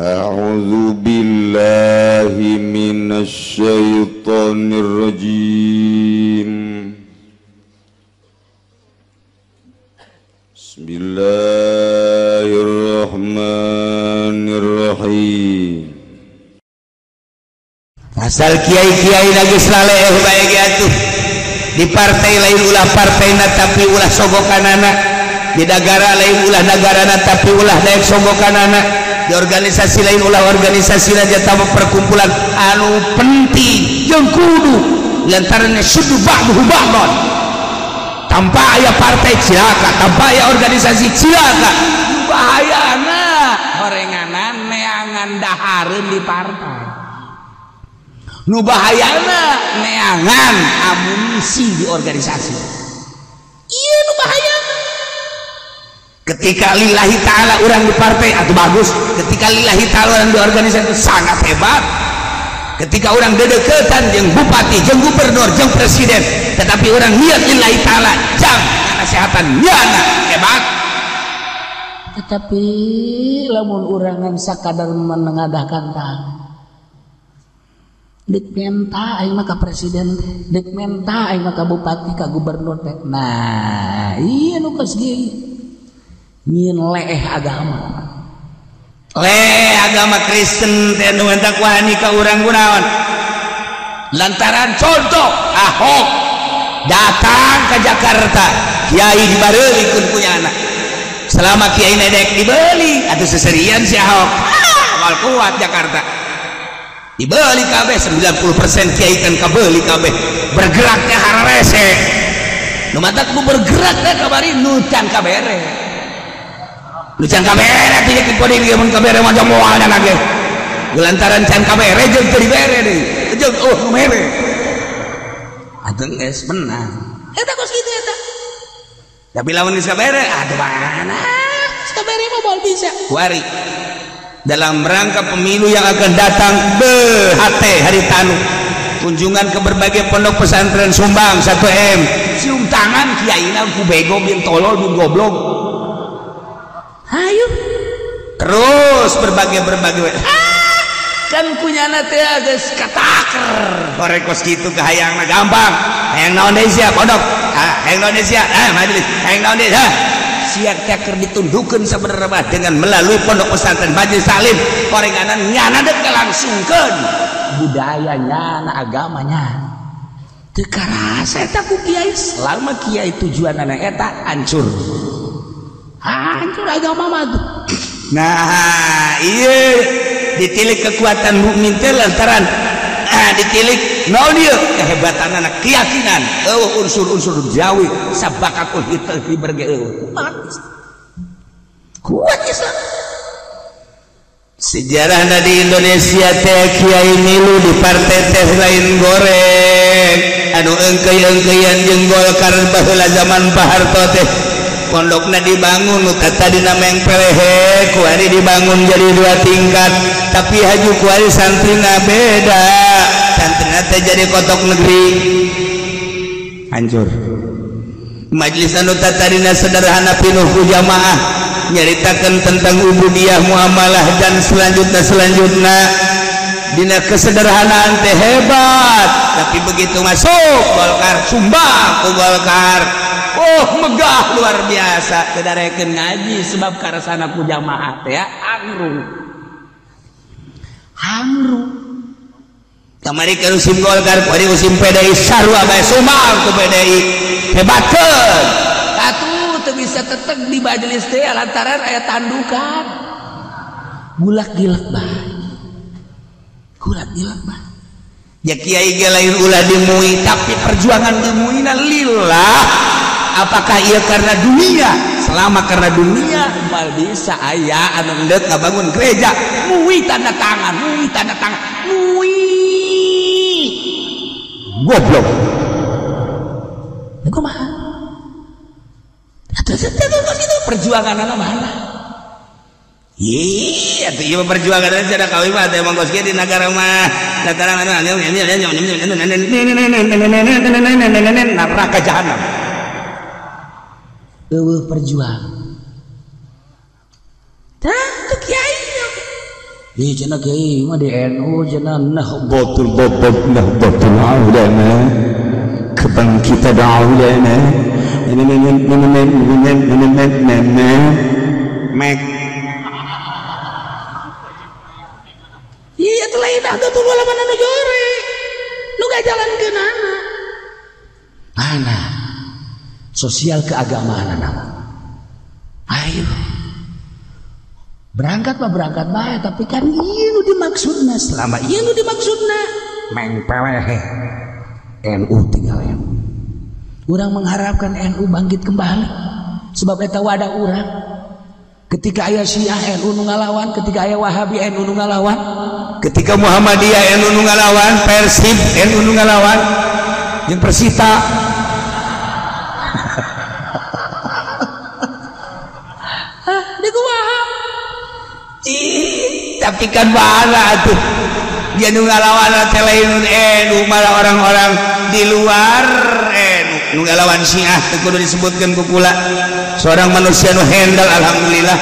أعوذ بالله من الشيطان الرجيم بسم الله الرحمن الرحيم asal Kiai-kiai lagi saleh baik atuh di partai lain ulah partai tapi ulah sogokan anak di negara lain ulah negara tapi ulah daek sogokan anak di organisasi lain ulah organisasi aja tamu perkumpulan anu penting. Yang kudu. Lantaran sudu ba'duhu ba'dan tanpa ayah partai cilaka. Tanpa ayah organisasi cilaka. Bahaya anak. Horenganan neangan dahareun di partai. Nu bahayana neangan amunisi di organisasi. ketika lillahi ta'ala orang di partai atau bagus. Ketika lillahi ta'ala orang di organisasi sangat hebat. Ketika orang dedeketan jeng bupati jeng gubernur jeng presiden tetapi orang niat lillahi ta'ala jam kesehatan nyana hebat. Tetapi lamun urangan sakadar menengadahkan tangan dek menta aing mah ka presiden teh, menta aing mah ka bupati, ka gubernur teh. Nah, iya nu geus. nyin leeh agama. Le agama Kristen dan tak wani ka urang gunawan lantaran contoh Ahok datang ke Jakarta. Kiai dibeli kun punya anak. Selama Kiai Nedek dibeli atau seserian si Ahok. Ah, awal kuat Jakarta. Dibeli kabeh 90% Kiai kan kabeli kabeh. Bergeraknya hararese nu matak nu bergerak teh kabari nu can kabere Lucan kamera tiga tipe di dia kamera macam mual dan lagi. Gelantaran can kamera jeng jadi bere deh. Jeng oh kamera. Ada es menang. tak kos gitu ya tak. Tapi lawan di kamera ada mana? Kamera mau bol bisa. Kuari. Dalam rangka pemilu yang akan datang BHT hari Tanu kunjungan ke berbagai pondok pesantren Sumbang satu M. cium tangan kiai ku bego bin tolol bin goblok terus berbagai berbagai ah, kan punya korekos gitu ke hayang gampang. Hayang naon deui sia pondok ah hayang naon deui sia. Ah majelis hayang naon deui ha siap caker ditundukkan sebenarnya dengan melalui pondok pesantren majelis salim korenganan nyana dek langsungkan budayanya agamanya. Tekarasa eta ku kiai. Selama kiai tujuan anak eta hancur. Hancur agama mah nah ditilik kekuatan mukmin teh lantaran ah ditilik. No kehebatan anak keyakinan. Eueuh unsur-unsur Jawi. Sabakakul hitam hiberge uh, kuat Islam sejarah di Indonesia teh Kiai Milu di partai teh lain goreng. Anu engkei engkeian jeung Golkar baheula zaman Pak Harto teh. pondoknya dibangun tadi nama yang pelehe kuari dibangun jadi dua tingkat. Tapi haju kuari santrina beda. Santrina teh jadi kotok negeri. Hancur. Majlis anu tatarina sederhana pinuh jamaah. Nyaritakan tentang ubudiyah muamalah dan selanjutnya selanjutnya dina kesederhanaan teh hebat. Tapi begitu masuk Golkar sumbang ku Golkar. Oh megah luar biasa kedareken ngaji sebab karena sana ku jamaah teh ya angru. Angru. Kamari ke usim Golkar, kamari usim PDI sarua bae sumang ku PDI. Hebatkeun. Atuh teu bisa tetek di majelis teh lantaran aya tandukan. gulak gilak bae. gulak gilak bae. Ya Kiai lain ulah dimui tapi perjuangan dimuina lillah Apakah ia karena dunia selama karena dunia mal bisa ayah anu nggak bangun gereja mui tanda tangan mui tanda tangan mui goblok niku mah perjuangan anak mana Iya, tuh iya perjuangan dan cara kawin mah ada mangkos di negara mah dataran anu anu anu anu anu anu anu anu anu anu anu anu anu anu anu eueuh perjuang tah tuh kiai Ih cenah kiai mah di NU cenah nah Batul babab nah batul ulama Kebangkitan ulama Mek Iya tuh lain tuh ulama nu jore. Nu jalan ke nana. Mana? Sosial keagamaan nama. Ayo. Berangkat mah berangkat baik tapi kan iya nu dimaksudna selama iya nu dimaksudna. Meng NU tinggal ya. Orang mengharapkan NU bangkit kembali. Sebab eta wadah orang ketika ayah Syiah NU nu ngalawan. Ketika ayah Wahabi NU nu ngalawan. Ketika Muhammadiyah NU nu ngalawan. Persib NU nu ngalawan. Jeung Persita tapi kan mana tuh? Dia nu ngalawan lain eh nu malah orang-orang di luar eh nu ngalawan syiah teu kudu disebutkeun ku kula seorang manusia nu handal alhamdulillah.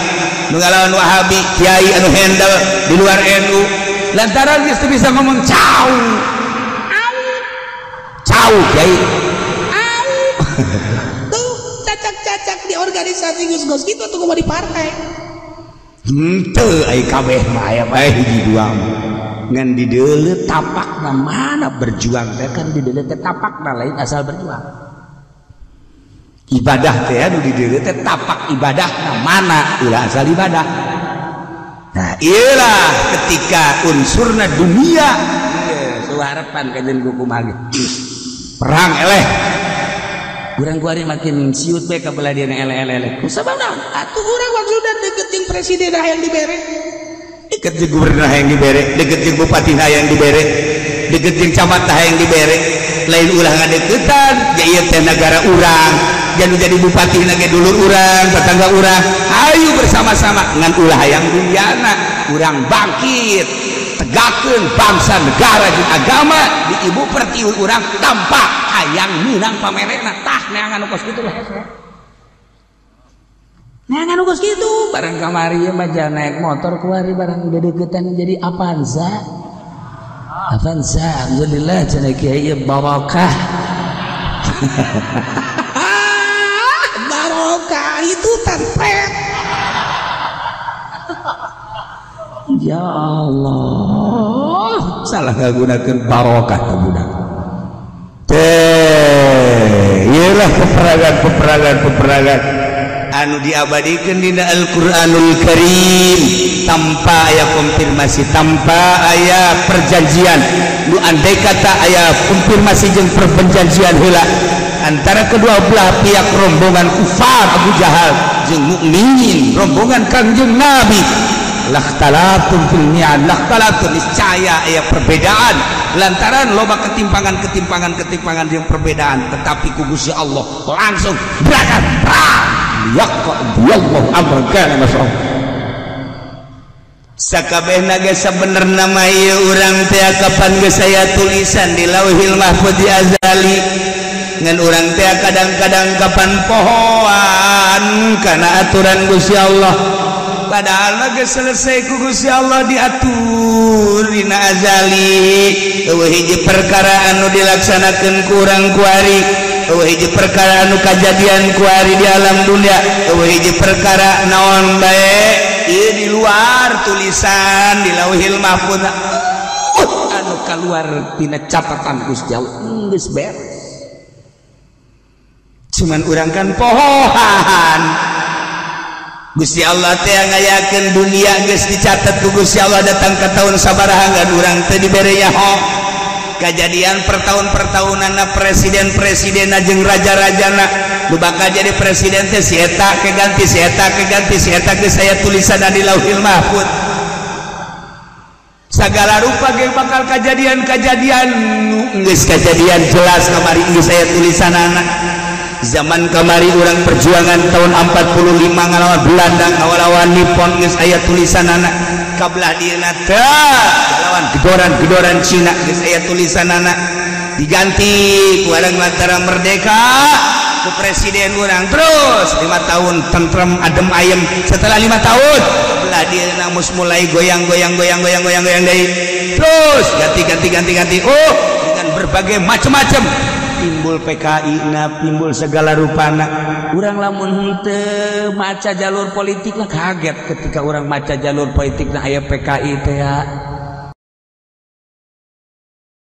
Nu ngalawan wahabi kiai anu handal di luar eh, NU. Lantaran geus bisa ngomong cau. Cau kiai. organisasi gus-gus gitu tuh mau di partai. Kabeh ngan di tapak na mana berjuang. Teh kan di teh tapak na lain asal berjuang. Ibadah teh anu di teh tapak ibadah na mana? Ulah asal ibadah. Nah iyalah ketika unsurna dunia. Su harapan kajian kuku magi perang eleh kurang kuari makin siut bae kabel dia ele ele ele sabab naon atuh urang maksudna deket jeung presiden yang dibere deket jeung gubernur yang dibere deket jeung bupati yang dibere deket jeung camat yang dibere lain ulah ngadeketan ya ieu teh negara urang. Jadi jadi bupati nage dulur urang tetangga urang. Ayo bersama-sama ngan ulah hayang duniana urang bangkit. ditegakkan bangsa negara dan agama di ibu pertiwi orang tampak hayang minang pamerena tah neangan kos gitu lah. Neangan kos gitu barang kamari maja naik motor kuari barang dedeketan jadi Avanza. Avanza Alhamdulillah jana kiai barokah. Barokah itu tempat Ya Allah, salah ngagunakeun barokah ka budak teh iyalah peperangan peperangan peperangan. Anu diabadikan di Al-Quranul Karim. Tanpa ayat konfirmasi tanpa ayat perjanjian. Nu andai kata ayat konfirmasi jeung perjanjian heula antara kedua belah pihak rombongan kufar Abu Jahal jeung mukminin rombongan Kangjeng Nabi lakhtalatun fil mi'ad lakhtalatun niscaya aya perbedaan lantaran loba ketimpangan ketimpangan ketimpangan yang perbedaan. Tetapi ku Gusti Allah langsung berangkat yaqdiyallahu amran kana mas'ul sakabehna ge sabenerna mah ieu urang teh kapan geus saya tulisan di lauhil mahfuz di azali. Ngan urang teh kadang-kadang kapan pohoan kana aturan Gusti Allah padahal naga selesai ku Gusti Allah diatur dina Azali. Hiji perkara anu dilaksanakan kurang kuari hiji perkara anu kejadian kuari di alam dunia. Hiji perkara naon baik ieu di luar tulisan di lauhil mahfud uh, anu keluar tina catatan gusti Allah. Hmm, geus beres. Cuman urang kan pohohan. Gusti Allah teh ngayakeun dunia geus dicatat ku Gusti Allah datang ke tahun sabaraha urang teh dibere yaho kejadian per tahun per tahunanna presiden presidenna jeung raja-rajana. Nu bakal jadi presiden teh si eta keganti si eta keganti si eta geus saya tulisan di Lauhil Mahfud. Segala rupa ge bakal kejadian-kejadian geus kejadian jelas kamari geus saya tulisan anak zaman kamari orang perjuangan tahun 45 ngalawan Belandang awal-awal Nippon geus aya tulisan anak kablah dieuna lawan gedoran-gedoran Cina geus aya tulisan anak diganti ku arang lantaran merdeka ku presiden orang terus. Lima tahun tentrem adem ayem setelah lima tahun kablah dieuna mus mulai goyang-goyang goyang-goyang goyang-goyang deui terus ganti-ganti ganti-ganti. Oh dengan berbagai macam-macam. timbul PKI na timbul segala rupana. Urang lamun maca jalur politik kaget ketika orang maca jalur politik na aya PKI TA